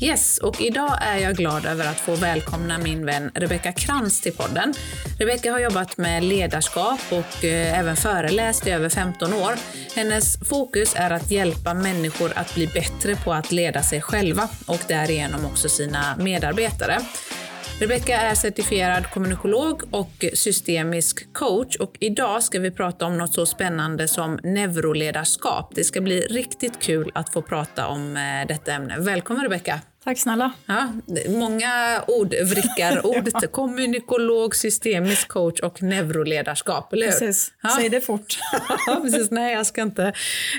Yes, och idag är jag glad över att få välkomna min vän Rebecka Krantz till podden. Rebecka har jobbat med ledarskap och eh, även föreläst i över 15 år. Hennes fokus är att hjälpa människor att bli bättre på att leda sig själva och därigenom också sina medarbetare. Rebecka är certifierad kommunikolog och systemisk coach och idag ska vi prata om något så spännande som neuroledarskap. Det ska bli riktigt kul att få prata om eh, detta ämne. Välkommen Rebecka! Tack snälla. Ja, många ord, vrickarord. ja. Kommunikolog, systemisk coach och neuroledarskap. Eller Precis. Ja. Säg det fort. ja, precis. Nej, jag ska, inte,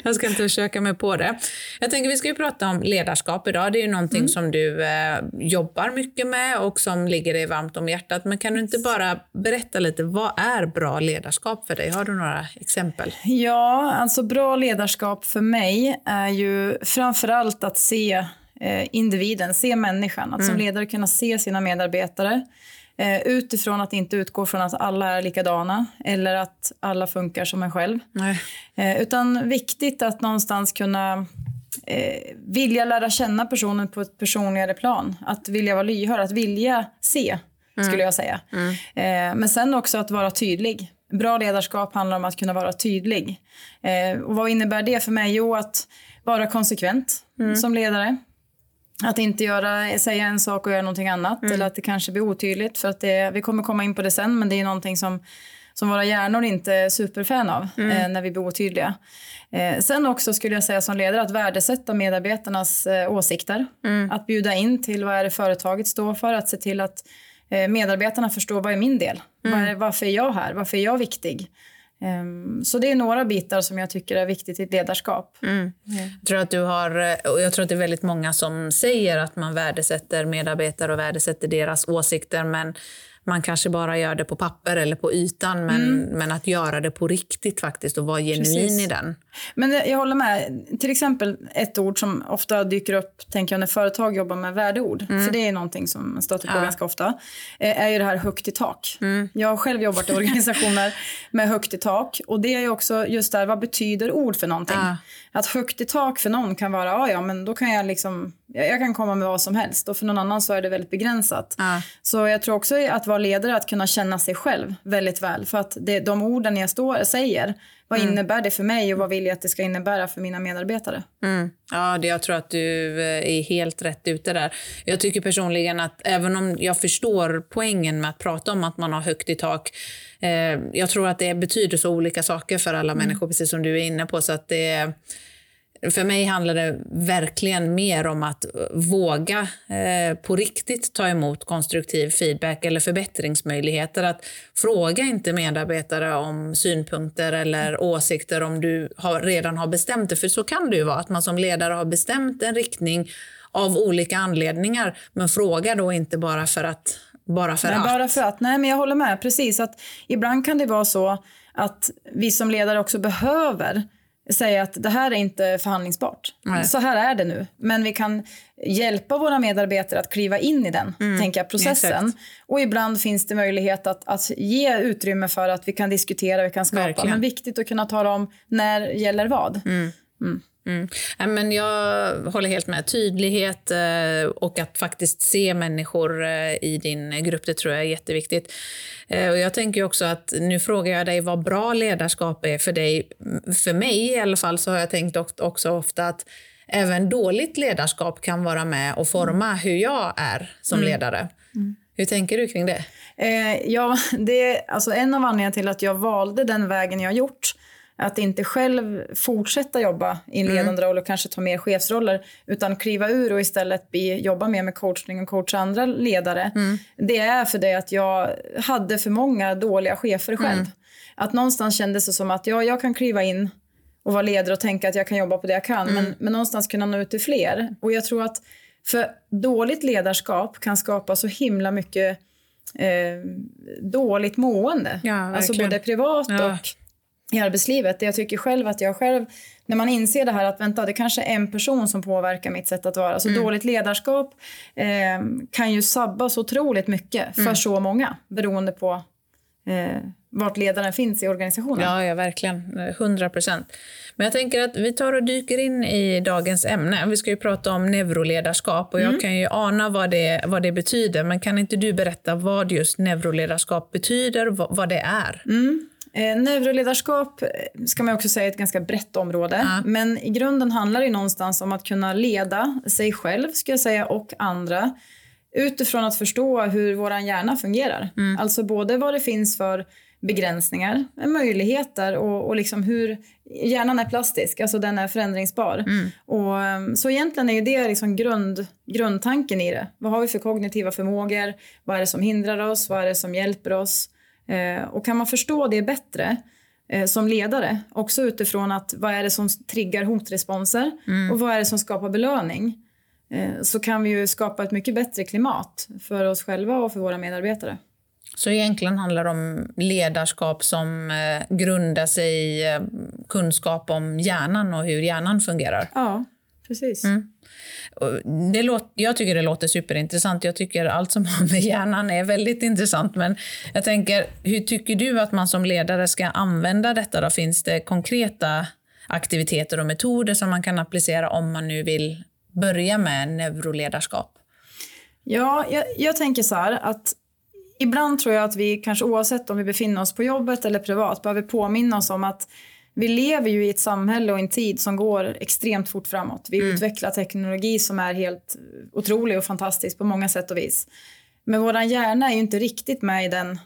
jag ska inte försöka mig på det. Jag tänker vi ska ju prata om ledarskap idag. Det är ju någonting mm. som du eh, jobbar mycket med och som ligger dig varmt om hjärtat. Men kan du inte bara berätta lite, vad är bra ledarskap för dig? Har du några exempel? Ja, alltså bra ledarskap för mig är ju framför allt att se individen, se människan. Att som mm. ledare kunna se sina medarbetare eh, utifrån att inte utgå från att alla är likadana eller att alla funkar som en själv. Eh, utan viktigt att någonstans kunna eh, vilja lära känna personen på ett personligare plan. Att vilja vara lyhörd, att vilja se, mm. skulle jag säga. Mm. Eh, men sen också att vara tydlig. Bra ledarskap handlar om att kunna vara tydlig. Eh, och vad innebär det för mig? Jo, att vara konsekvent mm. som ledare. Att inte göra, säga en sak och göra någonting annat. Mm. Eller att det kanske blir otydligt. För att det, vi kommer komma in på det sen, men det är någonting som, som våra hjärnor inte är superfan av mm. eh, när vi blir otydliga. Eh, sen också skulle jag säga som ledare att värdesätta medarbetarnas eh, åsikter. Mm. Att bjuda in till vad är det företaget står för. Att se till att eh, medarbetarna förstår vad är min del. Mm. Var är, varför är jag här? Varför är jag viktig? Um, så det är några bitar som jag tycker är viktigt i ett ledarskap. Mm. Mm. Jag, tror att du har, och jag tror att det är väldigt många som säger att man värdesätter medarbetare och värdesätter deras åsikter men man kanske bara gör det på papper eller på ytan, men, mm. men att göra det på riktigt faktiskt och vara genuin Precis. i den. Men jag håller med. Till exempel ett ord som ofta dyker upp tänker jag, när företag jobbar med värdeord, mm. för det är någonting som man stöter på ja. ganska ofta, eh, är ju det här högt i tak. Mm. Jag har själv jobbat i organisationer med högt i tak och det är ju också just där, vad betyder ord för någonting? Ja. Att högt i tak för någon kan vara, ja, ja men då kan jag liksom, jag kan komma med vad som helst och för någon annan så är det väldigt begränsat. Ja. Så jag tror också att vara ledare, att kunna känna sig själv väldigt väl. För att det, de orden jag står, säger, vad mm. innebär det för mig och vad vill jag att det ska innebära för mina medarbetare? Mm. Ja, det, jag tror att du eh, är helt rätt ute där. Jag tycker personligen att även om jag förstår poängen med att prata om att man har högt i tak, eh, jag tror att det betyder så olika saker för alla mm. människor, precis som du är inne på. Så att det för mig handlar det verkligen mer om att våga eh, på riktigt ta emot konstruktiv feedback eller förbättringsmöjligheter. Att fråga inte medarbetare om synpunkter eller åsikter om du har, redan har bestämt det. För så kan det ju vara, att man som ledare har bestämt en riktning av olika anledningar. Men fråga då inte bara för att. Bara för Nej, att. Bara för att. Nej, men jag håller med. Precis. Att ibland kan det vara så att vi som ledare också behöver säga att det här är inte förhandlingsbart. Nej. Så här är det nu. Men vi kan hjälpa våra medarbetare att kliva in i den mm. tänker jag, processen. Exakt. Och ibland finns det möjlighet att, att ge utrymme för att vi kan diskutera, vi kan skapa. Verkligen. Men viktigt att kunna tala om när gäller vad. Mm. Mm. Mm. men jag håller helt med. Tydlighet eh, och att faktiskt se människor eh, i din grupp, det tror jag är jätteviktigt. Eh, och jag tänker också att nu frågar jag dig vad bra ledarskap är för dig. För mig i alla fall så har jag tänkt också ofta att även dåligt ledarskap kan vara med och forma mm. hur jag är som mm. ledare. Mm. Hur tänker du kring det? Eh, ja, det är alltså en av anledningarna till att jag valde den vägen jag gjort att inte själv fortsätta jobba i en mm. ledande roll och kanske ta mer chefsroller utan kliva ur och istället bli, jobba mer med coachning och coacha andra ledare. Mm. Det är för det att jag hade för många dåliga chefer själv. Mm. Att någonstans kändes det som att ja, jag kan kliva in och vara ledare och tänka att jag kan jobba på det jag kan men, mm. men någonstans kunna nå ut till fler. Och jag tror att för dåligt ledarskap kan skapa så himla mycket eh, dåligt mående. Ja, alltså både privat ja. och i arbetslivet. Jag tycker själv att jag själv, när man inser det här att vänta, det kanske är en person som påverkar mitt sätt att vara. Så mm. dåligt ledarskap eh, kan ju sabba så otroligt mycket för mm. så många beroende på eh, vart ledaren finns i organisationen. Ja, ja verkligen. 100 procent. Men jag tänker att vi tar och dyker in i dagens ämne. Vi ska ju prata om neuroledarskap och jag mm. kan ju ana vad det, vad det betyder. Men kan inte du berätta vad just neuroledarskap betyder, vad, vad det är? Mm. Eh, neuroledarskap eh, ska man också säga är ett ganska brett område. Ja. Men i grunden handlar det någonstans om att kunna leda sig själv ska jag säga, och andra utifrån att förstå hur vår hjärna fungerar. Mm. Alltså både vad det finns för begränsningar, möjligheter och, och liksom hur hjärnan är plastisk, alltså den är förändringsbar. Mm. Och, ehm, så egentligen är det liksom grund, grundtanken i det. Vad har vi för kognitiva förmågor? Vad är det som hindrar oss? Vad är det som hjälper oss? Eh, och kan man förstå det bättre eh, som ledare, också utifrån att vad är det som triggar hotresponser mm. och vad är det som skapar belöning, eh, så kan vi ju skapa ett mycket bättre klimat för oss själva och för våra medarbetare. Så egentligen handlar det om ledarskap som grundar sig i kunskap om hjärnan och hur hjärnan fungerar? Ja, precis. Mm. Det låter, jag tycker det låter superintressant. Jag tycker allt som har med hjärnan är väldigt intressant. Men jag tänker, hur tycker du att man som ledare ska använda detta? Då? Finns det konkreta aktiviteter och metoder som man kan applicera om man nu vill börja med neuroledarskap? Ja, jag, jag tänker så här att ibland tror jag att vi kanske oavsett om vi befinner oss på jobbet eller privat behöver påminna oss om att vi lever ju i ett samhälle och en tid som går extremt fort framåt. Vi mm. utvecklar teknologi som är helt otrolig och fantastisk på många sätt och vis. Men vår hjärna är ju inte riktigt med i den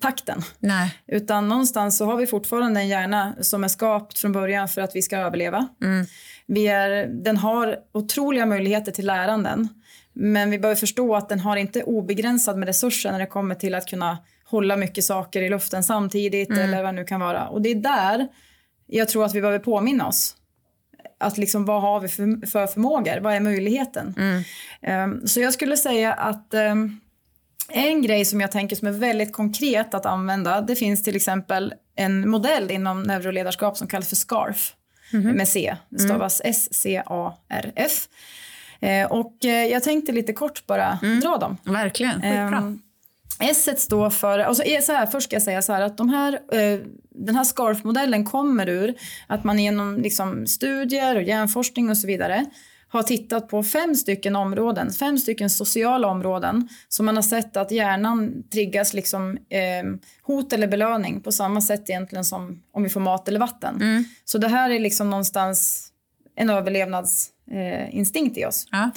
takten. Nej. Utan någonstans så har vi fortfarande en hjärna som är skapt från början för att vi ska överleva. Mm. Vi är, den har otroliga möjligheter till läranden. Men vi behöver förstå att den har inte obegränsad med resurser när det kommer till att kunna hålla mycket saker i luften samtidigt mm. eller vad det nu kan vara. Och det är där jag tror att vi behöver påminna oss. Att liksom, vad har vi för, för förmågor? Vad är möjligheten? Mm. Um, så jag skulle säga att um, en grej som jag tänker som är väldigt konkret att använda, det finns till exempel en modell inom neuroledarskap som kallas för SCARF mm. med C. Det stavas mm. S-C-A-R-F. Eh, och eh, jag tänkte lite kort bara mm. dra dem. Verkligen, skitbra. Eh, S står för, alltså så här, först ska jag säga så här att de här, eh, den här SCARF-modellen kommer ur att man genom liksom, studier och hjärnforskning och så vidare har tittat på fem stycken områden, fem stycken sociala områden som man har sett att hjärnan triggas liksom, eh, hot eller belöning på samma sätt egentligen som om vi får mat eller vatten. Mm. Så det här är liksom någonstans en överlevnadsinstinkt eh, i oss. Ja.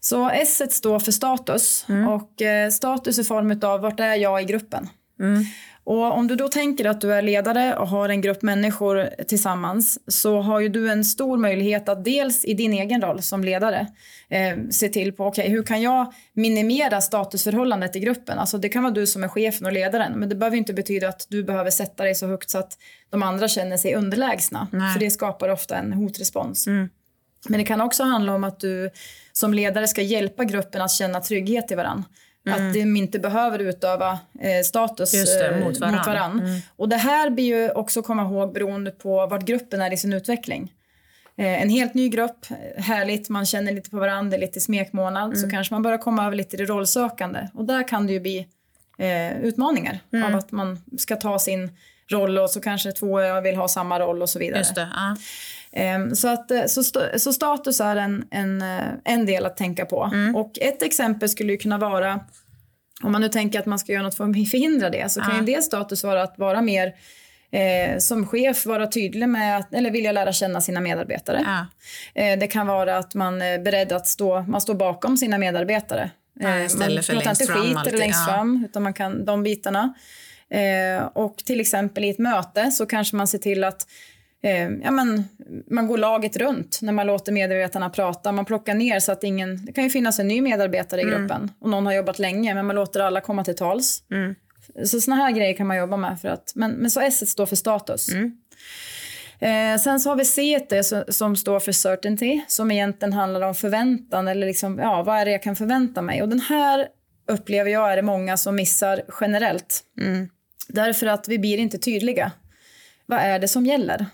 Så S står för status mm. och eh, status i form av vart är jag i gruppen. Mm. Och om du då tänker att du är ledare och har en grupp människor tillsammans så har ju du en stor möjlighet att dels i din egen roll som ledare eh, se till på okay, hur kan jag minimera statusförhållandet i gruppen. Alltså det kan vara du som är chefen och ledaren men det behöver inte betyda att du behöver sätta dig så högt så att de andra känner sig underlägsna. Nej. För det skapar ofta en hotrespons. Mm. Men det kan också handla om att du som ledare ska hjälpa gruppen att känna trygghet i varandra. Mm. Att de inte behöver utöva eh, status det, eh, mot varandra. Mot varann. Mm. Och det här blir ju också komma ihåg beroende på vart gruppen är i sin utveckling. Eh, en helt ny grupp, härligt, man känner lite på varandra, lite smekmånad. Mm. Så kanske man börjar komma över lite i det rollsökande. Och där kan det ju bli eh, utmaningar av mm. att man ska ta sin roll och så kanske två vill ha samma roll och så vidare. Just det, ja. Ehm, så, att, eh, så, så status är en, en, eh, en del att tänka på. Mm. Och ett exempel skulle kunna vara, om man nu tänker att man ska göra något för att förhindra det, så kan ju det status vara att vara mer Eh, som chef vara tydlig med att, eller vilja lära känna sina medarbetare. Ja. Eh, det kan vara att man är beredd att stå, man står bakom sina medarbetare. Ja, eh, man pratar inte skit eller längst ja. fram, utan man kan de bitarna. Eh, och till exempel i ett möte så kanske man ser till att eh, ja, men, man går laget runt när man låter medarbetarna prata. Man plockar ner så att ingen... Det kan ju finnas en ny medarbetare i mm. gruppen mm. och någon har jobbat länge men man låter alla komma till tals. Mm. Så såna här grejer kan man jobba med. för att... Men, men så S står för status. Mm. Eh, sen så har vi C som står för certainty som egentligen handlar om förväntan eller liksom, ja, vad är det jag kan förvänta mig. Och den här upplever jag är det många som missar generellt. Mm. Därför att vi blir inte tydliga. vad är det som gäller?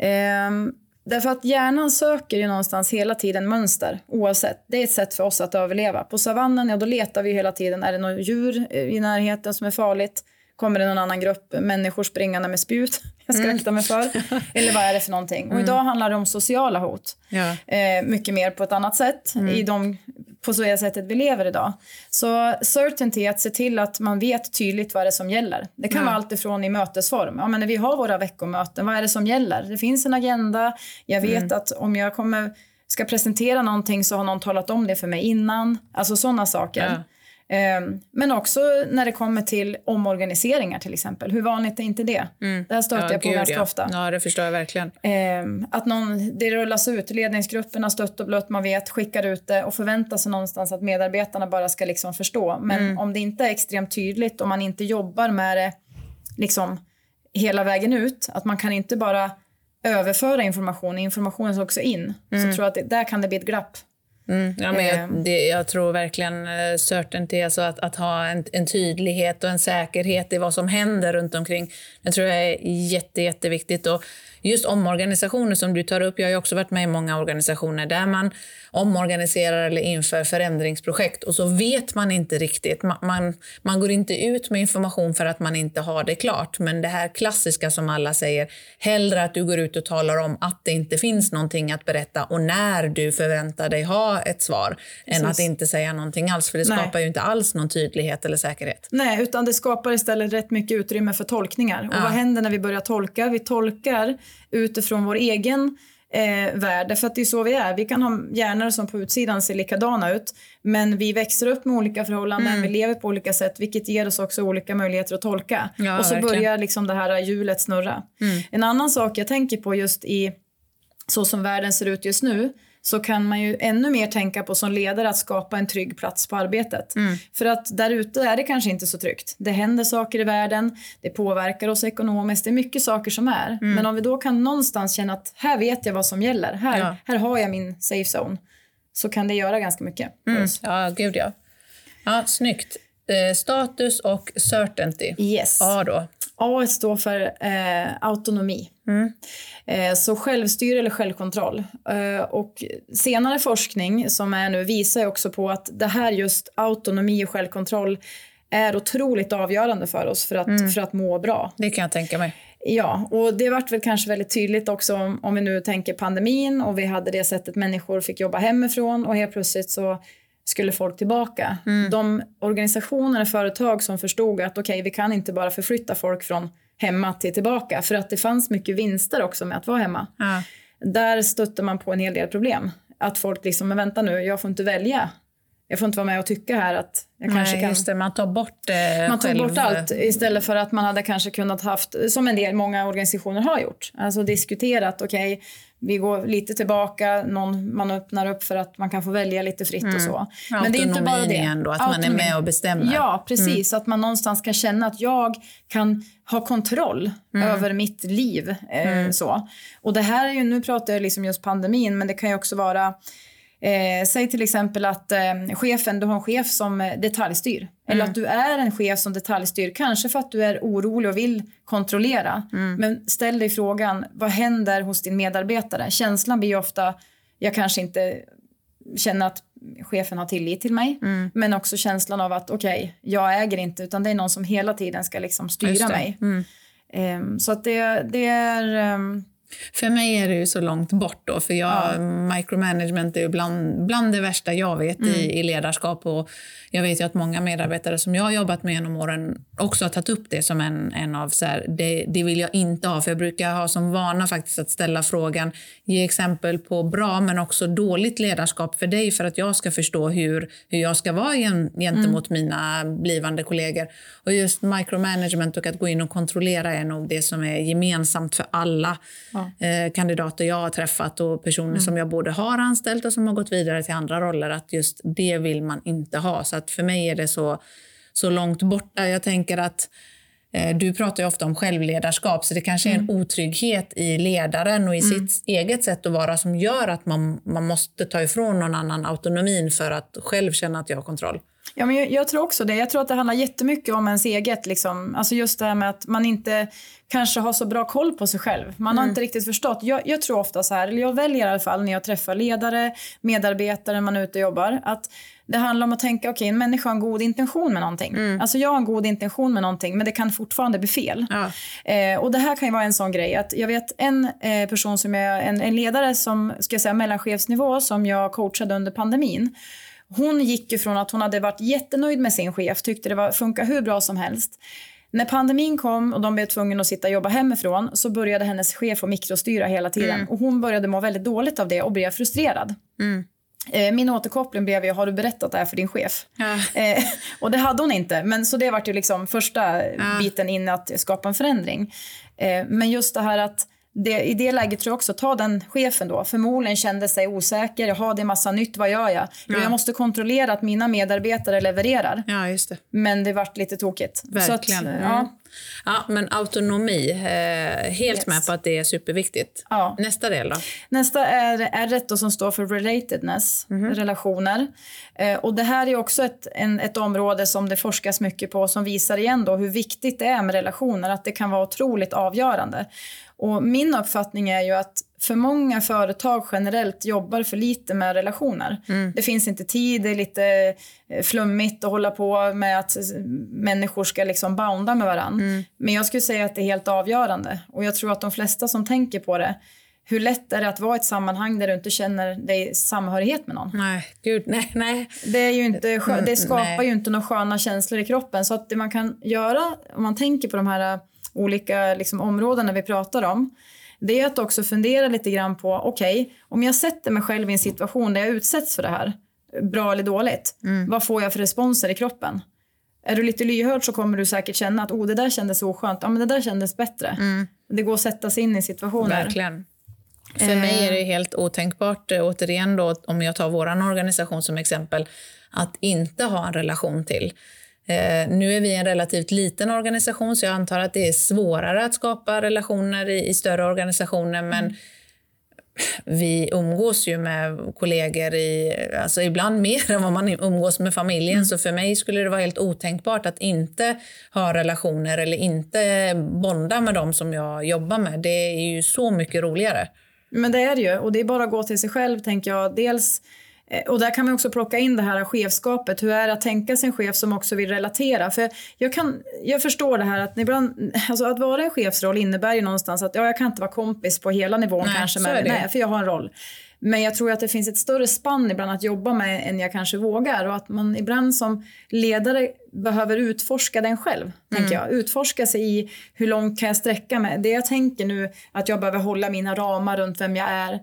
Ehm, därför att hjärnan söker ju någonstans hela tiden mönster oavsett. Det är ett sätt för oss att överleva. På savannen, ja då letar vi hela tiden. Är det något djur i närheten som är farligt? Kommer det någon annan grupp människor springande med spjut jag ska mm. akta mig för? Eller vad är det för någonting? Mm. Och idag handlar det om sociala hot. Ja. Eh, mycket mer på ett annat sätt mm. i de, på så sättet vi lever idag. Så certainty, att se till att man vet tydligt vad det är som gäller. Det kan ja. vara allt ifrån i mötesform. Ja, men när vi har våra veckomöten, vad är det som gäller? Det finns en agenda. Jag vet mm. att om jag kommer ska presentera någonting så har någon talat om det för mig innan. Alltså sådana saker. Ja. Ehm, men också när det kommer till omorganiseringar till exempel. Hur vanligt är inte det? Mm. Det här stöter ja, jag på gud, ganska ja. ofta. Ja, det förstår jag verkligen. Ehm, att någon, det rullas ut, ledningsgrupperna stött och blött, man vet, skickar ut det och förväntar sig någonstans att medarbetarna bara ska liksom förstå. Men mm. om det inte är extremt tydligt, om man inte jobbar med det liksom hela vägen ut, att man kan inte bara överföra information, informationen ska också in, mm. så tror jag att det, där kan det bli ett glapp. Mm, ja, men jag, ehm. det, jag, tror verkligen uh, certainty, alltså att, att ha en, en, tydlighet och en säkerhet i vad som händer runt omkring. Det tror jag är jätte, jätteviktigt. Och just omorganisationer som du tar upp, jag har också varit med i många organisationer där man omorganiserar eller inför förändringsprojekt och så vet man inte riktigt. Man, man, man, går inte ut med information för att man inte har det klart. Men det här klassiska som alla säger, hellre att du går ut och talar om att det inte finns någonting att berätta och när du förväntar dig ha ett svar, Precis. än att inte säga någonting alls. För det Nej. skapar ju inte alls någon tydlighet eller säkerhet. Nej, utan det skapar istället rätt mycket utrymme för tolkningar. Och ja. vad händer när vi börjar tolka? Vi tolkar utifrån vår egen eh, värld. Därför att det är så vi är. Vi kan ha hjärnor som på utsidan ser likadana ut. Men vi växer upp med olika förhållanden, mm. vi lever på olika sätt vilket ger oss också olika möjligheter att tolka. Ja, och så verkligen. börjar liksom det här hjulet snurra. Mm. En annan sak jag tänker på just i så som världen ser ut just nu så kan man ju ännu mer tänka på som ledare att skapa en trygg plats på arbetet. Mm. För att där ute är det kanske inte så tryggt. Det händer saker i världen, det påverkar oss ekonomiskt, det är mycket saker som är. Mm. Men om vi då kan någonstans känna att här vet jag vad som gäller, här, ja. här har jag min safe zone, så kan det göra ganska mycket mm. oss. Ja, gud ja. Ja, snyggt. Eh, status och certainty. Yes. A då? A står för eh, autonomi. Mm. Eh, så självstyre eller självkontroll. Eh, och senare forskning som är nu visar också på att det här just autonomi och självkontroll är otroligt avgörande för oss för att, mm. för att må bra. Det kan jag tänka mig. Ja, och det vart väl kanske väldigt tydligt också om, om vi nu tänker pandemin och vi hade det sättet människor fick jobba hemifrån och helt plötsligt så skulle folk tillbaka. Mm. De organisationer och företag som förstod att okej, okay, vi kan inte bara förflytta folk från hemma till tillbaka för att det fanns mycket vinster också med att vara hemma. Ja. Där stötte man på en hel del problem. Att folk liksom, men vänta nu, jag får inte välja. Jag får inte vara med och tycka här att jag Nej, kanske kan... Just det, man tar bort eh, Man tar själv... bort allt istället för att man hade kanske kunnat haft, som en del, många organisationer har gjort, alltså diskuterat, okej, okay, vi går lite tillbaka, någon, man öppnar upp för att man kan få välja lite fritt mm. och så. Men det är inte bara det. Ändå, att Autonomi. man är med och bestämmer. Ja, precis. Mm. Att man någonstans kan känna att jag kan ha kontroll mm. över mitt liv. Eh, mm. så. Och det här är ju, nu pratar jag liksom just pandemin, men det kan ju också vara Eh, säg till exempel att eh, chefen, du har en chef som eh, detaljstyr. Mm. Eller att du är en chef som detaljstyr, kanske för att du är orolig och vill kontrollera. Mm. Men ställ dig frågan, vad händer hos din medarbetare? Känslan blir ofta, jag kanske inte känner att chefen har tillit till mig. Mm. Men också känslan av att okej, okay, jag äger inte utan det är någon som hela tiden ska liksom styra mig. Um, så att det, det är... Um, för mig är det ju så långt bort då, för jag, ja. micromanagement är ju bland, bland det värsta jag vet mm. i, i ledarskap. Och jag vet ju att många medarbetare som jag har jobbat med genom åren också har tagit upp det som en, en av så här, det, det vill jag inte ha. För jag brukar ha som vana faktiskt att ställa frågan, ge exempel på bra men också dåligt ledarskap för dig för att jag ska förstå hur, hur jag ska vara gentemot mm. mina blivande kollegor. Och just micromanagement och att gå in och kontrollera är nog det som är gemensamt för alla. Ja eh, kandidater jag har träffat och personer mm. som jag både har anställt och som har gått vidare till andra roller. Att just det vill man inte ha. Så att för mig är det så, så långt borta. Jag tänker att eh, du pratar ju ofta om självledarskap, så det kanske är en mm. otrygghet i ledaren och i mm. sitt eget sätt att vara som gör att man, man måste ta ifrån någon annan autonomin för att själv känna att jag har kontroll. Ja, men jag, jag, tror också det. Jag tror att det handlar jättemycket om ens eget. Liksom. Alltså just det här med att man inte kanske har så bra koll på sig själv. Man mm. har inte riktigt förstått. Jag, jag, tror ofta så här, eller jag väljer i alla fall när jag träffar ledare, medarbetare, man är ute och jobbar, att det handlar om att tänka, okej, okay, en människa har en god intention med någonting. Mm. Alltså jag har en god intention med någonting, men det kan fortfarande bli fel. Ja. Eh, och det här kan ju vara en sån grej att jag vet en eh, person som är en, en ledare som, ska jag säga mellanchefsnivå, som jag coachade under pandemin. Hon gick ju från att hon hade varit jättenöjd med sin chef, tyckte det var, funkar hur bra som helst. När pandemin kom och de blev tvungna att sitta och jobba hemifrån så började hennes chef att mikrostyra hela tiden. Mm. Och hon började må väldigt dåligt av det och blev frustrerad. Mm. Eh, min återkoppling blev ju, har du berättat det här för din chef? Ja. Eh, och det hade hon inte. Men så det var ju liksom första ja. biten in att skapa en förändring. Eh, men just det här att det, i det läget tror jag också, ta den chefen då, förmodligen kände sig osäker, jaha det är massa nytt, vad gör jag? Ja. Jag måste kontrollera att mina medarbetare levererar. Ja, just det. Men det vart lite tokigt. Verkligen. Att, ja. Mm. ja, men autonomi, eh, helt yes. med på att det är superviktigt. Ja. Nästa del då? Nästa är R som står för relatedness, mm -hmm. relationer. Eh, och det här är också ett, en, ett område som det forskas mycket på som visar igen då hur viktigt det är med relationer, att det kan vara otroligt avgörande. Och min uppfattning är ju att för många företag generellt jobbar för lite med relationer. Mm. Det finns inte tid, det är lite eh, flummigt att hålla på med att människor ska liksom bounda med varandra. Mm. Men jag skulle säga att det är helt avgörande. Och jag tror att de flesta som tänker på det hur lätt är det att vara i ett sammanhang där du inte känner dig samhörighet med någon? Nej, gud, nej, nej. Det, är ju inte, mm, det skapar nej. ju inte några sköna känslor i kroppen. Så att det man kan göra, om man tänker på de här olika liksom, områdena vi pratar om, det är att också fundera lite grann på, okej, okay, om jag sätter mig själv i en situation där jag utsätts för det här, bra eller dåligt, mm. vad får jag för responser i kroppen? Är du lite lyhörd så kommer du säkert känna att oh, det där kändes oskönt, ja men det där kändes bättre. Mm. Det går att sätta sig in i situationer. Verkligen. För mig är det helt otänkbart, eh, återigen då, om jag tar vår organisation som exempel, att inte ha en relation till. Eh, nu är vi en relativt liten organisation så jag antar att det är svårare att skapa relationer i, i större organisationer men mm. vi umgås ju med kollegor i, alltså ibland mer än vad man umgås med familjen. Mm. Så för mig skulle det vara helt otänkbart att inte ha relationer eller inte bonda med dem som jag jobbar med. Det är ju så mycket roligare. Men det är det ju. Och det är bara att gå till sig själv, tänker jag. Dels och där kan man också plocka in det här chefskapet. Hur är det att tänka sig en chef som också vill relatera? För jag, kan, jag förstår det här att ibland, alltså att vara en chefsroll innebär ju någonstans att ja, jag kan inte vara kompis på hela nivån nej, kanske. Med, nej, för jag har en roll. Men jag tror att det finns ett större spann ibland att jobba med än jag kanske vågar. Och att man ibland som ledare behöver utforska den själv. Mm. tänker jag. Utforska sig i hur långt kan jag sträcka mig. Det jag tänker nu att jag behöver hålla mina ramar runt vem jag är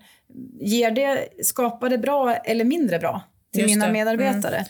ger det, skapar det bra eller mindre bra till Just mina det. medarbetare? Mm.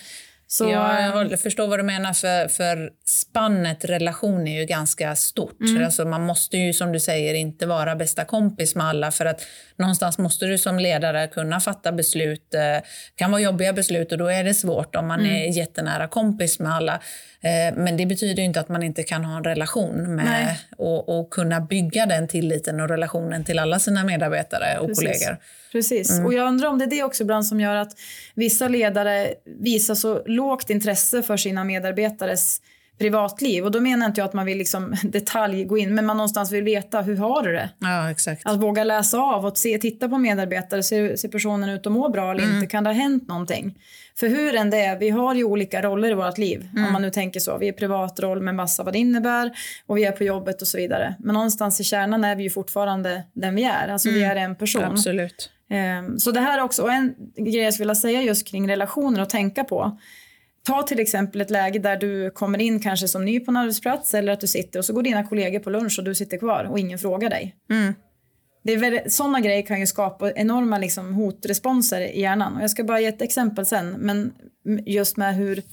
Så, ja, jag förstår vad du menar, för, för spannet relation är ju ganska stort. Mm. Alltså man måste ju som du säger inte vara bästa kompis med alla för att någonstans måste du som ledare kunna fatta beslut. Det eh, kan vara jobbiga beslut och då är det svårt om man mm. är jättenära kompis med alla. Eh, men det betyder inte att man inte kan ha en relation med och, och, kunna bygga den tilliten och relationen till alla sina medarbetare och Precis. kollegor. Precis. Mm. Och jag undrar om det är det också ibland som gör att vissa ledare visar så lågt intresse för sina medarbetares privatliv. Och då menar inte jag att man vill liksom detalj gå in, men man någonstans vill veta hur har du det? Ja, exakt. Att våga läsa av och se, titta på medarbetare, ser, ser personen ut att må bra eller mm. inte? Kan det ha hänt någonting? För hur än det är, vi har ju olika roller i vårt liv. Mm. Om man nu tänker så. Vi är privatroll med massa vad det innebär och vi är på jobbet och så vidare. Men någonstans i kärnan är vi ju fortfarande den vi är. Alltså mm. vi är en person. Absolut. Um, så det här också, och en grej jag skulle vilja säga just kring relationer och tänka på. Ta till exempel ett läge där du kommer in kanske som ny på en arbetsplats eller att du sitter och så går dina kollegor på lunch och du sitter kvar och ingen frågar dig. Mm. Det är väldigt, sådana grejer kan ju skapa enorma liksom, hotresponser i hjärnan. Och jag ska bara ge ett exempel sen, men just med hur,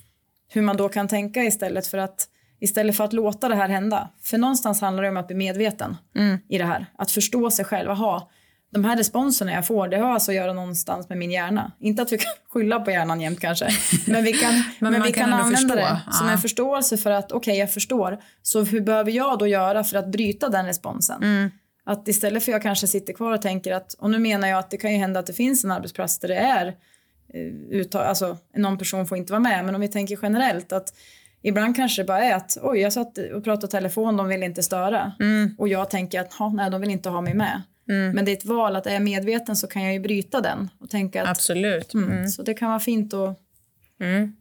hur man då kan tänka istället för att istället för att låta det här hända. För någonstans handlar det om att bli medveten mm. i det här. Att förstå sig själv. Aha, de här responserna jag får, det har alltså att göra någonstans med min hjärna. Inte att vi kan skylla på hjärnan jämt kanske, men vi kan, men, men vi kan, kan använda det som en förståelse för att okej, okay, jag förstår. Så hur behöver jag då göra för att bryta den responsen? Mm. Att istället för jag kanske sitter kvar och tänker att, och nu menar jag att det kan ju hända att det finns en arbetsplats där det är eh, uttag, alltså någon person får inte vara med. Men om vi tänker generellt att ibland kanske det bara är att oj, jag satt och pratade telefon, de vill inte störa. Mm. Och jag tänker att nej, de vill inte ha mig med. Mm. Men det är ett val att är jag medveten så kan jag ju bryta den och tänka att Absolut. mm, Mm. så det kan vara fint att Mm.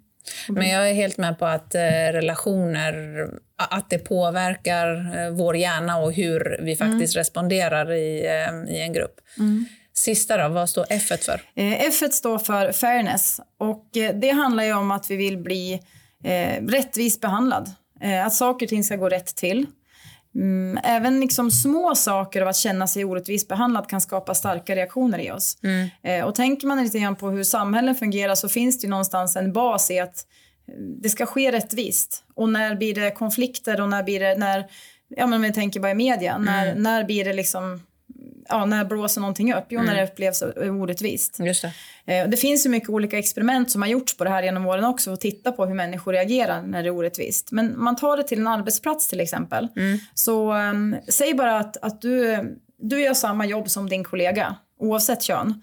Men jag är helt med på att eh, relationer, att det påverkar eh, vår hjärna och hur vi faktiskt responderar i, eh, i en grupp. Sista då, vad står F för? Eh, F står för fairness och eh, det handlar ju om att vi vill bli eh, rättvist behandlad. Eh, att saker och ting ska gå rätt till. Mm, även liksom små saker av att känna sig orättvist behandlad kan skapa starka reaktioner i oss. Eh, och tänker man lite grann på hur samhällen fungerar så finns det någonstans en bas i att eh, det ska ske rättvist. Och när blir det konflikter och när blir det, när, ja men om vi tänker bara i media, när, när blir det liksom, ja när blåser någonting upp? Jo, när det upplevs orättvist. Just det. Eh, och Det finns ju mycket olika experiment som har gjorts på det här genom åren också att titta på hur människor reagerar när det är orättvist. Men man tar det till en arbetsplats till exempel. Så um, säg bara att, att du, du gör samma jobb som din kollega oavsett kön.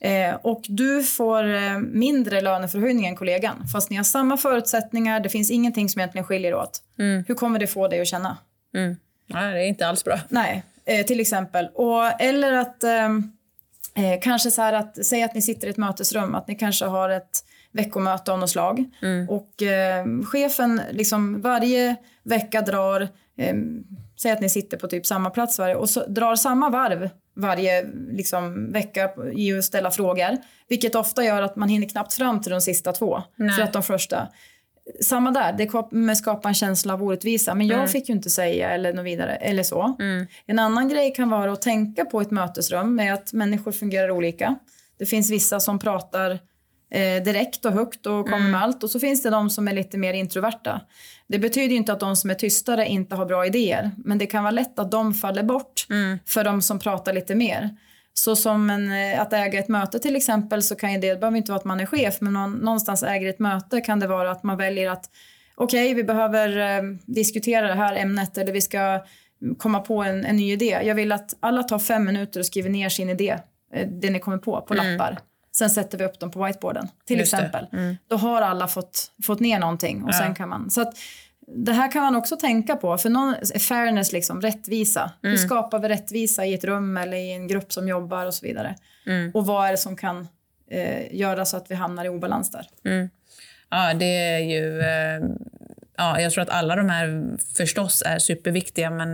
Eh, och du får eh, mindre löneförhöjning än kollegan fast ni har samma förutsättningar, det finns ingenting som egentligen skiljer åt. Hur kommer det få dig att känna? Mm. Nej, det är inte alls bra. Nej, eh, till exempel. Och, eller att ehm, eh, kanske så här att, säg att ni sitter i ett mötesrum, att ni kanske har ett veckomöte av något slag. Och eh, chefen liksom varje vecka drar, eh, säg att ni sitter på typ samma plats varje, och så drar samma varv varje liksom, vecka i att ställa frågor. Vilket ofta gör att man hinner knappt fram till de sista två. Nej. För att de första samma där, det kommer skapa en känsla av orättvisa. Men jag fick ju inte säga eller något vidare. Eller så. En annan grej kan vara att tänka på ett mötesrum med att människor fungerar olika. Det finns vissa som pratar eh, direkt och högt och kommer med allt. Och så finns det de som är lite mer introverta. Det betyder ju inte att de som är tystare inte har bra idéer. Men det kan vara lätt att de faller bort för de som pratar lite mer. Så som en, eh, att äga ett möte till exempel så kan ju det, det behöver inte vara att man är chef men någon, någonstans äger ett möte kan det vara att man väljer att okej vi behöver eh, diskutera det här ämnet eller vi ska komma på en, en ny idé. Jag vill att alla tar fem minuter och skriver ner sin idé, eh, det ni kommer på, på lappar. Sen sätter vi upp dem på whiteboarden till Just exempel. Då har alla fått, fått ner någonting och sen kan man. Så att, det här kan man också tänka på. För någon, fairness, liksom, rättvisa. Hur skapar vi rättvisa i ett rum eller i en grupp som jobbar och så vidare. Och vad är det som kan eh, göra så att vi hamnar i obalans där? Ja, det är ju... Eh, ja, jag tror att alla de här förstås är superviktiga men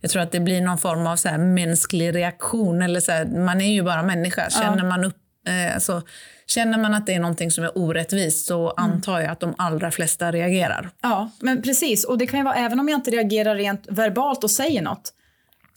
jag tror att det blir någon form av så här mänsklig reaktion. Eller så här, man är ju bara människa. Känner, man upp, eh, alltså, känner man att det är någonting som är orättvist så antar jag att de allra flesta reagerar. Ja, men precis. Och det kan ju vara, även om jag inte reagerar rent verbalt och säger något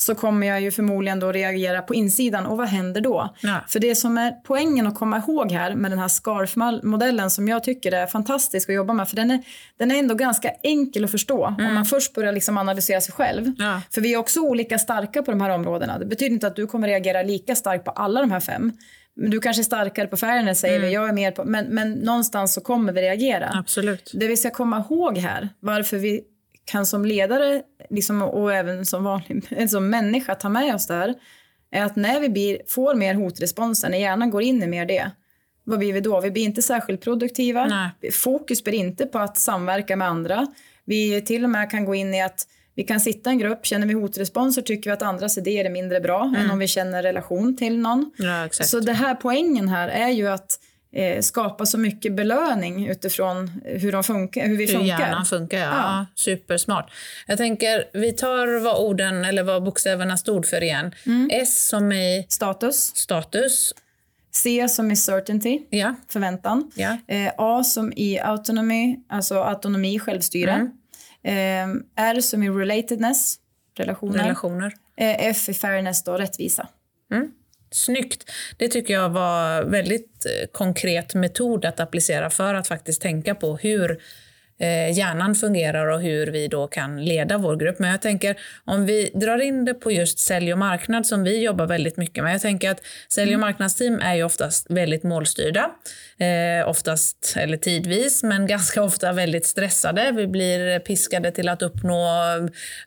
så kommer jag ju förmodligen då reagera på insidan. Och vad händer då? Ja. För det som är poängen att komma ihåg här med den här SCARF-modellen som jag tycker är fantastisk att jobba med. För den är, den är ändå ganska enkel att förstå om man först börjar liksom analysera sig själv. Ja. För vi är också olika starka på de här områdena. Det betyder inte att du kommer reagera lika starkt på alla de här fem. Men du kanske är starkare på fairness säger vi, jag är mer på, men, men någonstans så kommer vi reagera. Absolut. Det vi ska komma ihåg här, varför vi kan som ledare liksom, och även som, vanlig, som människa ta med oss det här, är att när vi blir, får mer hotresponser, när hjärnan går in i mer det, vad blir vi då? Vi blir inte särskilt produktiva. Nej. Fokus blir inte på att samverka med andra. Vi till och med kan gå in i att vi kan sitta i en grupp, känner vi hotresponser tycker vi att andras idéer är mindre bra än om vi känner relation till någon. Ja. Så det här poängen här är ju att eh, skapa så mycket belöning utifrån hur, de funkar, hur vi Hur funkar. hjärnan funkar, ja. ja. Supersmart. Jag tänker, vi tar vad orden, eller vad bokstäverna stod för igen. S som i Status. status. C som i certainty, Ja. förväntan. Ja. Eh, A som i autonomy, alltså autonomi, självstyre. Mm. R som i relatedness, relationer. Relationer. Eh, F i fairness, då, rättvisa. Snyggt. Det tycker jag var väldigt eh, konkret metod att applicera för att faktiskt tänka på hur eh, hjärnan fungerar och hur vi då kan leda vår grupp. Men jag tänker om vi drar in det på just sälj och marknad som vi jobbar väldigt mycket med. Jag tänker att sälj och marknadsteam är ju oftast väldigt målstyrda. Eh, oftast, eller tidvis, men ganska ofta väldigt stressade. Vi blir piskade till att uppnå,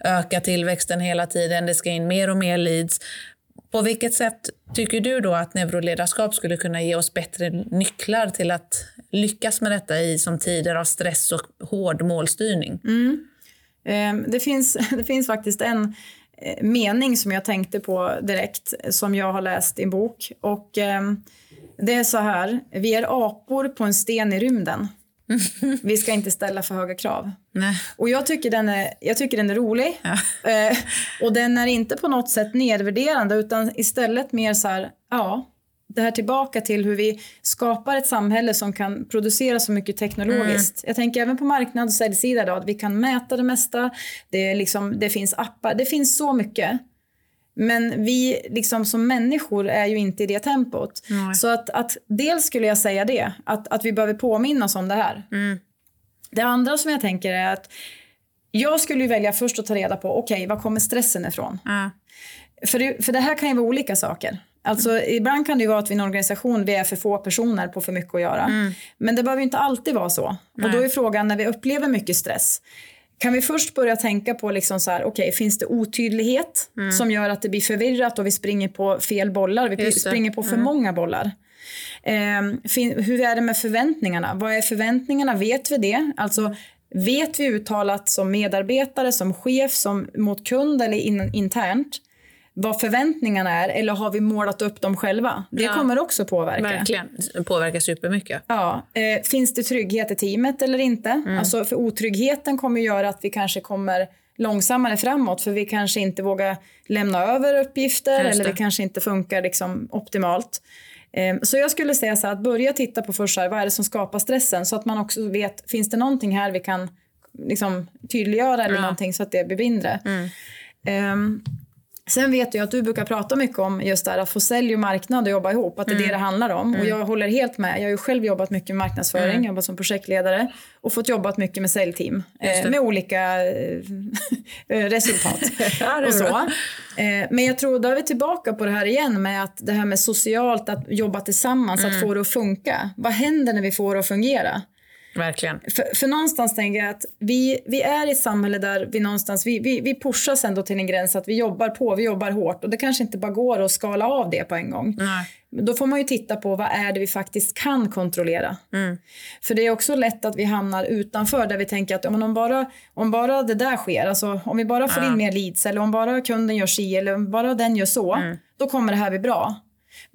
öka tillväxten hela tiden. Det ska in mer och mer leads på vilket sätt tycker du då att neuroledarskap skulle kunna ge oss bättre nycklar till att lyckas med detta i som tider av stress och hård målstyrning? Mm. Ehm, det, finns, det finns faktiskt en eh, mening som jag tänkte på direkt som jag har läst i en bok. Och, ehm, det är så här, vi är apor på en sten i rymden. Vi ska inte ställa för höga krav. Nej. Och jag tycker den är, jag tycker den är rolig. Ja. Eh, och den är inte på något sätt nedvärderande utan istället mer så här, ja, det här tillbaka till hur vi skapar ett samhälle som kan producera så mycket teknologiskt. Mm. Jag tänker även på marknad och säljsida då, att vi kan mäta det mesta. Det, är liksom, det finns appar, det finns så mycket. Men vi liksom som människor är ju inte i det tempot. Mm. Så att, att dels skulle jag säga det, att, att vi behöver påminna oss om det här. Mm. Det andra som jag tänker är att jag skulle välja först att ta reda på, okej, okay, var kommer stressen ifrån? Mm. För, det, för det här kan ju vara olika saker. Alltså, mm. Ibland kan det vara att vi i en organisation vi är för få personer på för mycket att göra. Mm. Men det behöver inte alltid vara så. Nej. Och då är frågan när vi upplever mycket stress. Kan vi först börja tänka på liksom så här, okay, finns det otydlighet mm. som gör att det blir förvirrat och vi springer på fel bollar? Vi springer på för mm. många bollar. Eh, hur är det med förväntningarna? Vad är förväntningarna? Vet vi det? Alltså, vet vi uttalat som medarbetare, som chef, som mot kund eller in, internt vad förväntningarna är eller har vi målat upp dem själva? Det ja, kommer också påverka. Verkligen, påverkar supermycket. Ja. Eh, finns det trygghet i teamet eller inte? Mm. Alltså, för otryggheten kommer göra att vi kanske kommer långsammare framåt för vi kanske inte vågar lämna över uppgifter eller det kanske inte funkar liksom optimalt. Eh, så jag skulle säga så här, att börja titta på först här, vad är det som skapar stressen så att man också vet, finns det någonting här vi kan liksom, tydliggöra eller ja. någonting så att det blir mindre. Mm. Um, Sen vet jag att du brukar prata mycket om just där att få sälj och marknad och jobba ihop. Att det är mm. det det handlar om. Mm. Och jag håller helt med. Jag har ju själv jobbat mymycket med marknadsföring, mm. jobbat som projektledare och fått jobbat mycket med säljteam. Eh, med olika eh, resultat. och så. Eh, men jag tror då är vi tillbaka på det här igen med att det här med socialt, att jobba tillsammans, att mm. få det att funka. Vad händer när vi får det att fungera? Verkligen. För, för någonstans tänker jag att vi, vi är i ett samhälle där vi någonstans, vi, vi, vi pushas ändå till en gräns att vi jobbar på, vi jobbar hårt och det kanske inte bara går att skala av det på en gång. Nej. Då får man ju titta på vad är det vi faktiskt kan kontrollera. Mm. För det är också lätt att vi hamnar utanför där vi tänker att om, bara, om bara det där sker, alltså om vi bara får ja. in mer leads eller om bara kunden gör si eller om bara den gör så, mm. då kommer det här bli bra.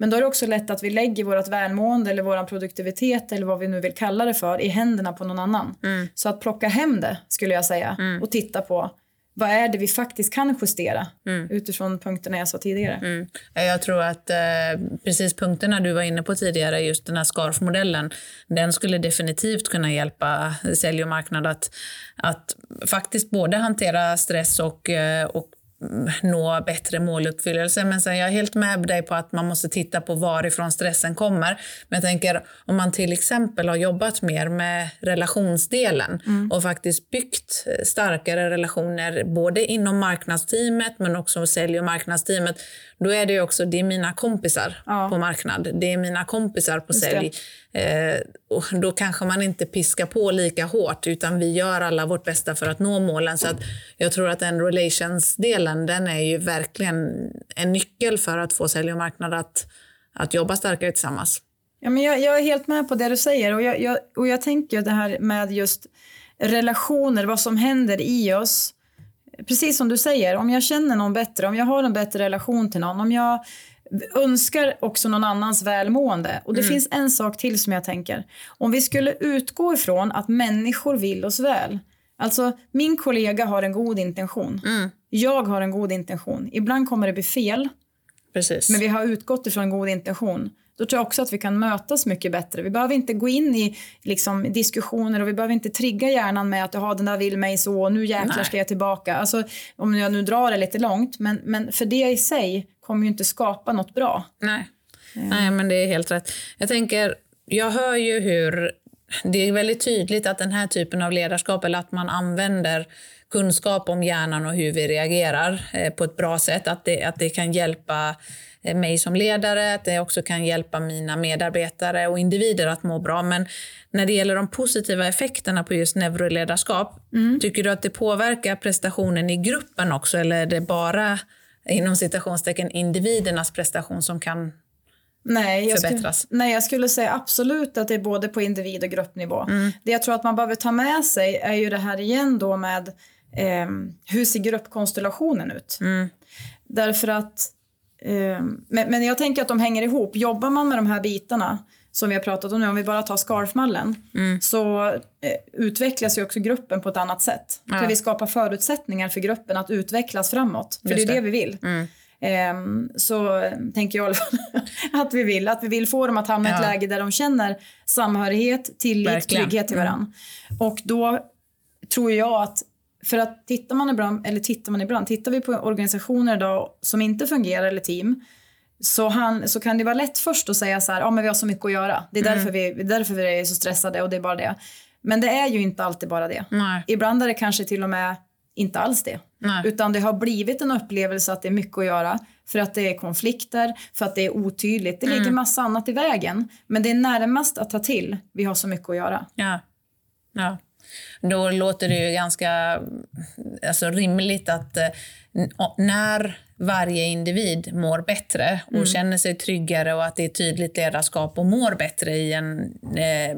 Men då är det också lätt att vi lägger vårt välmående eller vår produktivitet eller vad vi nu vill kalla det för i händerna på någon annan. Mm. Så att plocka hem det skulle jag säga mm. och titta på vad är det vi faktiskt kan justera mm. utifrån punkterna jag sa tidigare? Mm. Jag tror att eh, precis punkterna du var inne på tidigare, just den här scarf-modellen, den skulle definitivt kunna hjälpa sälj och marknad att, att faktiskt både hantera stress och, eh, och nå bättre måluppfyllelse. Men sen jag är helt med dig på att man måste titta på varifrån stressen kommer. Men jag tänker om man till exempel har jobbat mer med relationsdelen mm. och faktiskt byggt starkare relationer både inom marknadsteamet men också sälj och marknadsteamet. Då är det också, det är mina kompisar ja. på marknad, det är mina kompisar på sälj. Eh, och då kanske man inte piskar på lika hårt utan vi gör alla vårt bästa för att nå målen. Så att jag tror att den relations-delen den är ju verkligen en nyckel för att få sälj och marknad att, att jobba starkare tillsammans. Ja, men jag, jag är helt med på det du säger och jag, jag, och jag tänker det här med just relationer, vad som händer i oss. Precis som du säger, om jag känner någon bättre, om jag har en bättre relation till någon, om jag önskar också någon annans välmående. Och det mm. finns en sak till som jag tänker. Om vi skulle utgå ifrån att människor vill oss väl. Alltså, min kollega har en god intention. Mm. Jag har en god intention. Ibland kommer det bli fel. Precis. Men vi har utgått ifrån en god intention. Då tror jag också att vi kan mötas mycket bättre. Vi behöver inte gå in i liksom, diskussioner och vi behöver inte trigga hjärnan med att den där vill mig så nu jäklar Nej. ska jag tillbaka. Alltså, om jag nu drar det lite långt. Men, men för det i sig kommer ju inte skapa något bra. Nej. Mm. Nej, men det är helt rätt. Jag tänker, jag hör ju hur det är väldigt tydligt att den här typen av ledarskap, eller att man använder kunskap om hjärnan och hur vi reagerar eh, på ett bra sätt, att det, att det kan hjälpa mig som ledare, att det också kan hjälpa mina medarbetare och individer att må bra. Men när det gäller de positiva effekterna på just neuroledarskap, mm. tycker du att det påverkar prestationen i gruppen också eller är det bara inom citationstecken individernas prestation som kan Nej jag, skulle, nej, jag skulle säga absolut att det är både på individ och gruppnivå. Mm. Det jag tror att man behöver ta med sig är ju det här igen då med eh, hur ser gruppkonstellationen ut? Mm. Därför att, eh, men, men jag tänker att de hänger ihop. Jobbar man med de här bitarna som vi har pratat om nu, om vi bara tar scarfmallen, mm. så eh, utvecklas ju också gruppen på ett annat sätt. Ja. För vi skapar förutsättningar för gruppen att utvecklas framåt. För Just det är det vi vill. Mm. Um, så tänker jag att vi vill. Att vi vill få dem att hamna i ett läge där de känner samhörighet, tillit, Verkligen. trygghet till varandra. Mm. Och då tror jag att för att tittar man ibland, eller tittar man ibland, tittar vi på organisationer idag som inte fungerar eller team så, han, så kan det vara lätt först att säga så här, ja men vi har så mycket att göra. Det är mm. därför, vi, därför vi är så stressade och det är bara det. Men det är ju inte alltid bara det. Nej. Ibland är det kanske till och med inte alls det. Nej. Utan det har blivit en upplevelse att det är mycket att göra. För att det är konflikter, för att det är otydligt. Det ligger mm. massa annat i vägen. Men det är närmast att ta till. Vi har så mycket att göra. Ja. ja. Då låter det ju ganska alltså, rimligt att eh, när varje individ mår bättre och mm. känner sig tryggare och att det är tydligt ledarskap och mår bättre i, en, eh,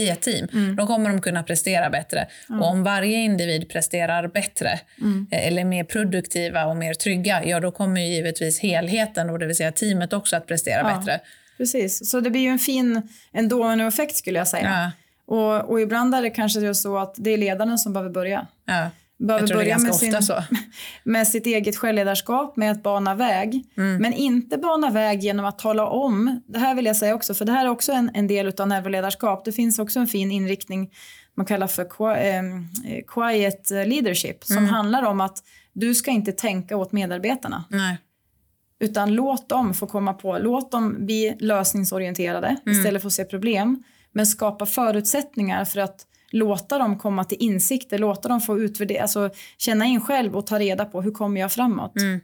i ett team, mm. då kommer de kunna prestera bättre. Mm. Och om varje individ presterar bättre mm. eh, eller mer produktiva och mer trygga, ja då kommer givetvis helheten, och det vill säga teamet också att prestera ja, bättre. Precis, så det blir ju en fin en dominoeffekt skulle jag säga. Ja. Och, och ibland är det kanske så att det är ledaren som behöver börja. Ja behöver börja med, sin, med sitt eget självledarskap, med att bana väg. Mm. Men inte bana väg genom att tala om, det här vill jag säga också, för det här är också en, en del av neuroledarskap. Det finns också en fin inriktning man kallar för ehm, quiet leadership som mm. handlar om att du ska inte tänka åt medarbetarna. Nej. Utan låt dem få komma på, låt dem bli lösningsorienterade mm. istället för att se problem. Men skapa förutsättningar för att låta dem komma till insikter, låta dem få utvärdera, alltså känna in själv och ta reda på hur kommer jag framåt. Mm.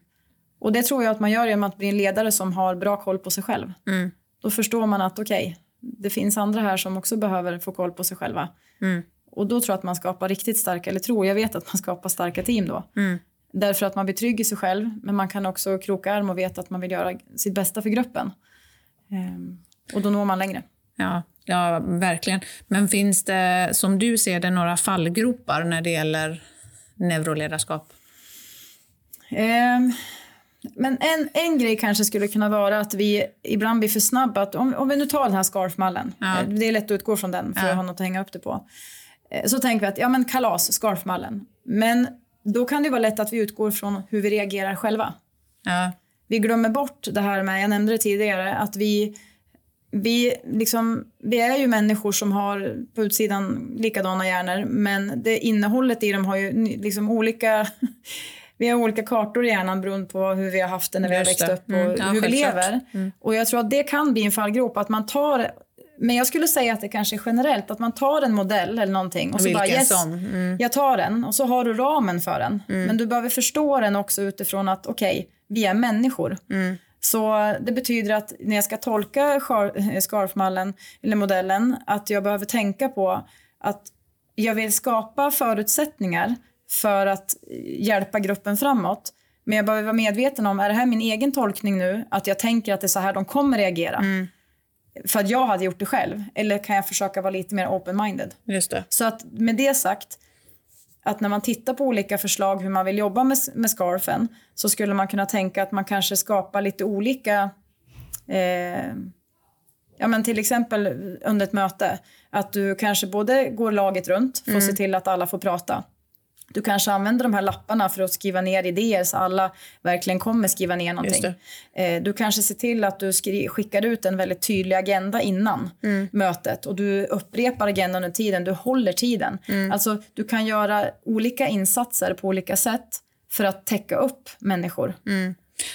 Och det tror jag att man gör genom att bli en ledare som har bra koll på sig själv. Mm. Då förstår man att okej, okay, det finns andra här som också behöver få koll på sig själva. Mm. Och då tror jag att man skapar riktigt starka, eller tror, jag vet att man skapar starka team då. Mm. Därför att man blir trygg i sig själv, men man kan också kroka arm och veta att man vill göra sitt bästa för gruppen. Ehm, och då når man längre. Ja, Ja, verkligen. Men finns det, som du ser det, några fallgropar när det gäller neuroledarskap? Um, men en, en grej kanske skulle kunna vara att vi ibland blir för snabba. Att om, om vi nu tar den här scarfmallen, ja. Eh, det är lätt att utgå från den för ja. att ha något att hänga upp det på. Eh, så tänker vi att ja men kalas, scarfmallen. Men då kan det vara lätt att vi utgår från hur vi reagerar själva. Ja. Vi glömmer bort det här med, jag nämnde det tidigare, att vi vi, liksom, vi är ju människor som har på utsidan likadana hjärnor men det innehållet i dem har ju liksom olika vi har olika kartor i hjärnan beroende på hur vi har haft det när vi har växt upp och mm, ja, hur vi lever. Mm. Och jag tror att det kan bli en fallgrop att man tar men jag skulle säga att det kanske är generellt att man tar en modell eller någonting och så Vilken bara yes? Mm. jag tar den och så har du ramen för den. Mm. Men du behöver förstå den också utifrån att okej, okay, vi är människor. Så det betyder att när jag ska tolka scarfmallen eller modellen att jag behöver tänka på att jag vill skapa förutsättningar för att hjälpa gruppen framåt. Men jag behöver vara medveten om, är det här min egen tolkning nu? Att jag tänker att det är så här de kommer reagera? Mm. För att jag hade gjort det själv? Eller kan jag försöka vara lite mer open-minded? Just det. Så att med det sagt, att när man tittar på olika förslag hur man vill jobba med, med scarfen så skulle man kunna tänka att man kanske skapar lite olika eh, Ja, men till exempel under ett möte, att du kanske både går laget runt att mm. se till att alla får prata. Du kanske använder de här lapparna för att skriva ner idéer så alla verkligen kommer skriva ner någonting. Eh, du kanske ser till att du skickar ut en väldigt tydlig agenda innan mm. mötet och du upprepar agendan under tiden, du håller tiden. Mm. Alltså du kan göra olika insatser på olika sätt för att täcka upp människor. Mm.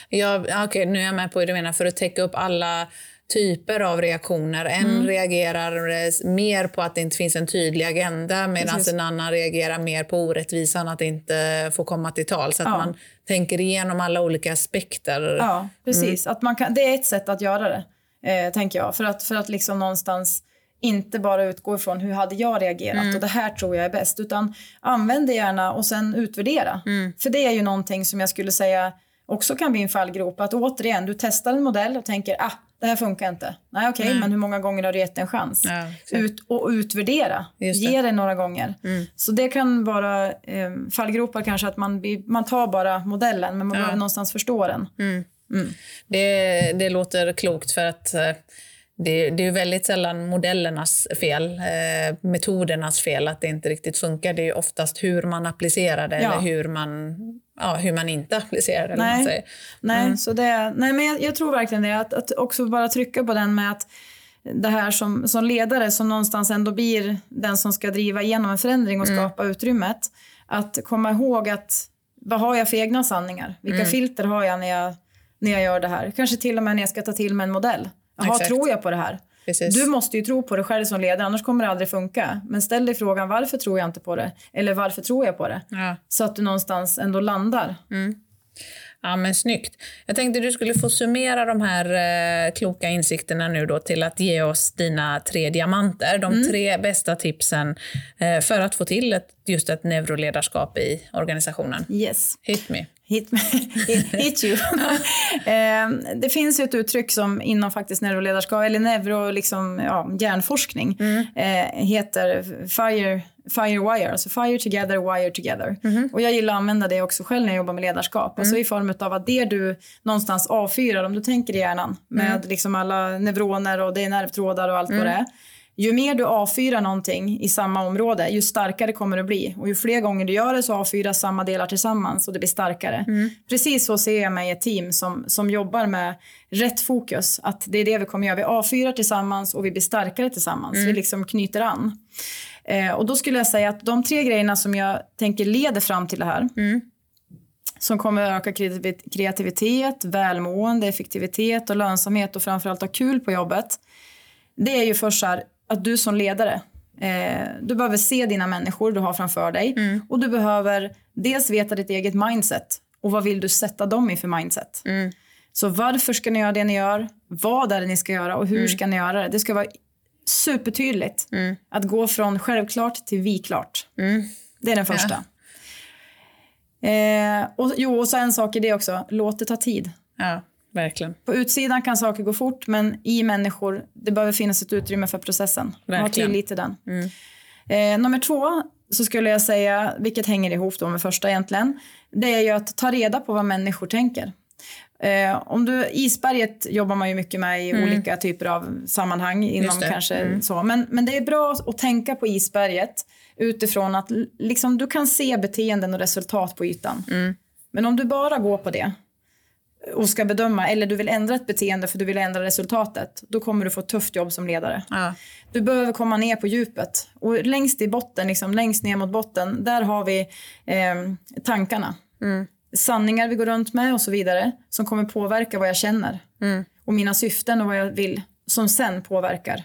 Ja, okay, nu är jag med på hur du menar, för att täcka upp alla typer av reaktioner. En mm. reagerar mer på att det inte finns en tydlig agenda medan en annan reagerar mer på orättvisan att inte få komma till tal. Så att ja. man tänker igenom alla olika aspekter. Ja, precis. Mm. Att man kan, det är ett sätt att göra det, eh, tänker jag. För att, för att liksom någonstans inte bara utgå ifrån hur hade jag reagerat mm. och det här tror jag är bäst. Utan använd det gärna och sen utvärdera. Mm. För det är ju någonting som jag skulle säga också kan bli en fallgrop. Att återigen, du testar en modell och tänker ah, det här funkar inte. Nej, okej, okay, men hur många gånger har du gett en chans? Ja, Ut och utvärdera. Ge det några gånger. Mm. Så det kan vara eh, fallgropar kanske att man, man tar bara modellen, men man ja. behöver någonstans förstå den. Mm. Mm. Det, det låter klokt för att eh, det, det är väldigt sällan modellernas fel, eh, metodernas fel att det inte riktigt funkar. Det är oftast hur man applicerar det ja. eller hur man, ja, hur man inte applicerar det. Nej, man nej, mm. så det, nej men jag, jag, tror verkligen det. Att, att också bara trycka på den med att det här som, som ledare som någonstans ändå blir den som ska driva igenom en förändring och mm. skapa utrymmet. Att komma ihåg att vad har jag för egna sanningar? Vilka mm. filter har jag när, jag när jag gör det här? Kanske till och med när jag ska ta till mig en modell. Jaha, tror jag på det här? Precis. Du måste ju tro på det själv som ledare, annars kommer det aldrig funka. Men ställ dig frågan varför tror jag inte på det? Eller varför tror jag på det? Ja. Så att du någonstans ändå landar. Mm. Ja, men snyggt. Jag tänkte du skulle få summera de här eh, kloka insikterna nu då till att ge oss dina tre diamanter. De mm. tre bästa tipsen eh, för att få till ett, just ett neuroledarskap i organisationen. Yes. Hit me. Hit, hit, you. eh, det finns ett uttryck som inom faktiskt neuroledarskap, eller neuro, liksom, ja, hjärnforskning, mm. eh, heter fire, firewire, alltså fire together, wire together. Mm. Och jag gillar att använda det också själv när jag jobbar med ledarskap. Alltså mm. Alltså i form av att det du någonstans avfyrar, om du tänker i hjärnan med mm. liksom alla neuroner och det är nervtrådar och allt vad det är ju mer du avfyrar någonting i samma område, ju starkare kommer det bli. Och ju fler gånger du gör det så avfyras samma delar tillsammans och det blir starkare. Mm. Precis så ser jag mig i ett team som, som jobbar med rätt fokus. Att det är det vi kommer göra. Vi avfyrar tillsammans och vi blir starkare tillsammans. Mm. Vi liksom knyter an. Eh, och då skulle jag säga att de tre grejerna som jag tänker leder fram till det här mm. som kommer att öka kreativitet, välmående, effektivitet och lönsamhet och framförallt ha kul på jobbet. Det är ju först så här, att du som ledare eh, du behöver se dina människor du har framför dig mm. och du behöver dels veta ditt eget mindset och vad vill du sätta dem i för mindset. Mm. Så varför ska ni göra det ni gör? Vad är det ni ska göra och hur mm. ska ni göra det? Det ska vara supertydligt mm. att gå från självklart till vi-klart. Mm. Det är den första. Ja. Eh, och, jo, och så en sak i det också. Låt det ta tid. Ja. Verkligen. På utsidan kan saker gå fort, men i människor det behöver finnas ett utrymme för processen. Verkligen. Ha tillit till den. Mm. Eh, nummer två så skulle jag säga, vilket hänger ihop då med första egentligen, det är ju att ta reda på vad människor tänker. Eh, om du, isberget jobbar man ju mycket med i mm. olika typer av sammanhang. inom kanske mm. så. Men, men det är bra att tänka på isberget utifrån att liksom, du kan se beteenden och resultat på ytan. Mm. Men om du bara går på det och ska bedöma, eller du vill ändra ett beteende för du vill ändra resultatet, då kommer du få ett tufft jobb som ledare. Ja. Du behöver komma ner på djupet. Och längst i botten, liksom, längst ner mot botten, där har vi eh, tankarna. Mm. Sanningar vi går runt med och så vidare, som kommer påverka vad jag känner. Mm. Och mina syften och vad jag vill, som sen påverkar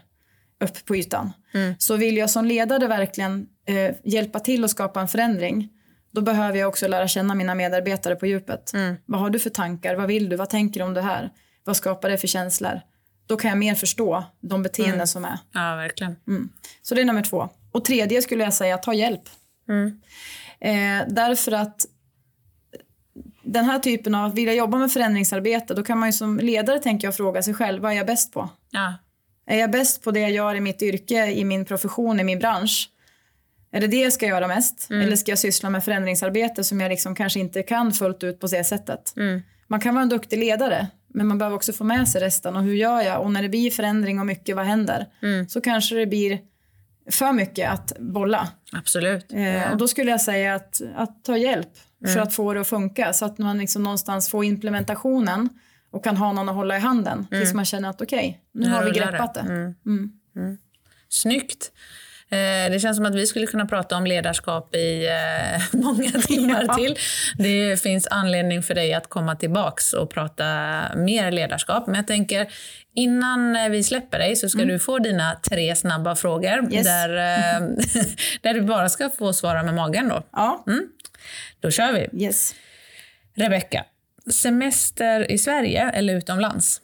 upp på ytan. Mm. Så vill jag som ledare verkligen eh, hjälpa till att skapa en förändring, då behöver jag också lära känna mina medarbetare på djupet. Mm. Vad har du för tankar? Vad vill du? Vad tänker du om det här? Vad skapar det för känslor? Då kan jag mer förstå de beteenden mm. som är. Ja, verkligen. Mm. Så det är nummer två. Och tredje skulle jag säga, ta hjälp. Mm. Eh, därför att den här typen av, vill jag jobba med förändringsarbete, då kan man ju som ledare tänka och fråga sig själv, vad är jag bäst på? Ja. Är jag bäst på det jag gör i mitt yrke, i min profession, i min bransch? Är det det jag ska göra mest? Mm. Eller ska jag syssla med förändringsarbete som jag liksom kanske inte kan fullt ut på det sättet? Mm. Man kan vara en duktig ledare, men man behöver också få med sig resten. Och hur gör jag? Och när det blir förändring och mycket, vad händer? Mm. Så kanske det blir för mycket att bolla. Absolut. Eh, ja. Och då skulle jag säga att, att ta hjälp för mm. att få det att funka. Så att man liksom någonstans får implementationen och kan ha någon att hålla i handen tills mm. man känner att okej, okay, nu har vi greppat det. Mm. Mm. Snyggt. Eh, det känns som att vi skulle kunna prata om ledarskap i eh, många timmar ja. till. Det finns anledning för dig att komma tillbaks och prata mer ledarskap. Men jag tänker, innan vi släpper dig så ska mm. du få dina tre snabba frågor yes. där, eh, där du bara ska få svara med magen. Då, ja. Mm. då kör vi. Yes. Rebecka, semester i Sverige eller utomlands?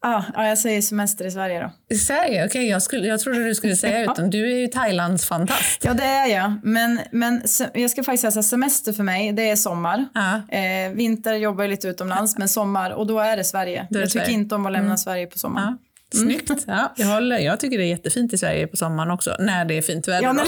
Ah, ja, jag säger semester i Sverige då. I Sverige? Okej, okay, jag, jag trodde du skulle säga utan du är ju Thailands fantast. Ja, det är jag. Men, men jag ska faktiskt säga semester för mig, det är sommar. Ah. Eh, vinter jobbar jag lite utomlands, men sommar, och då är det Sverige. Det är jag tycker Sverige. inte om att lämna Mm. Sverige på sommaren. Ah. Snyggt. Ja, jag, håller, jag tycker det är jättefint i Sverige på sommaren också, när det är fint väder. Ja,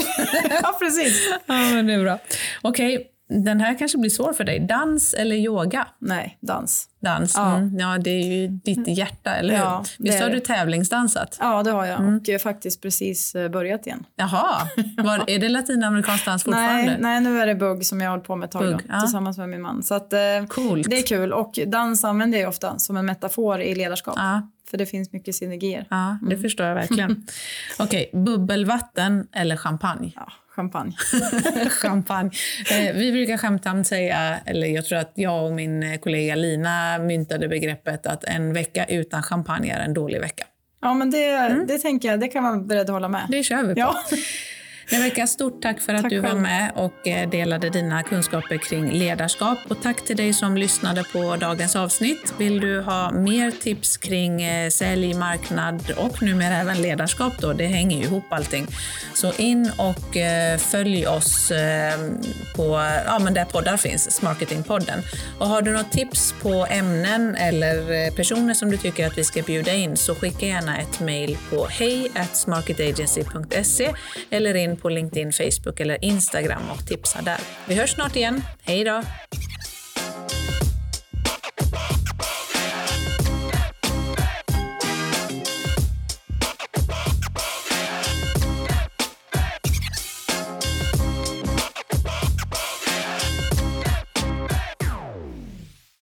ja, precis. ja, men det är bra. Okej, den här kanske blir svår för dig. Dans eller yoga? Nej, dans. Dans. Ja. Mm. ja, det är ju ditt hjärta, eller hur? Ja, Visst har du tävlingsdansat? Ja, det har jag. Mm. Och jag har faktiskt precis eh, börjat igen. Jaha, Var, är det latinamerikansk dans fortfarande? Nej, nej, nu är det bugg som jag har hållit på med ett tag Bugg, då, ja. tillsammans med min man. Så att, eh, Coolt. det är kul. Och dans använder jag ofta som en metafor i ledarskap. Ja, För det finns mycket synergier. ja det förstår jag verkligen. Okej, bubbelvatten eller champagne? Ja, champagne. champagne. Eh, vi brukar skämtsamt säga, eller jag tror att jag och min kollega Lina myntade begreppet att en vecka utan champagne är en dålig vecka. Ja, men det, det tänker jag, det kan man vara beredd att hålla med. Det kör vi på. Ja. Rebecka, stort tack för att Tack du var själv. med och eh, delade dina kunskaper kring ledarskap. Och tack till dig som lyssnade på dagens avsnitt. Vill du ha mer tips kring eh, sälj, marknad och numera även ledarskap då, det hänger ju ihop allting. Så in och eh, följ oss eh, på, ja men där poddar finns, Smarketingpodden. Och har du något tips på ämnen eller personer som du tycker att vi ska bjuda in så skicka gärna ett mejl på hej smarketagency.se eller in på LinkedIn, Facebook eller Instagram och tipsa där. Vi hörs snart igen. Hej då!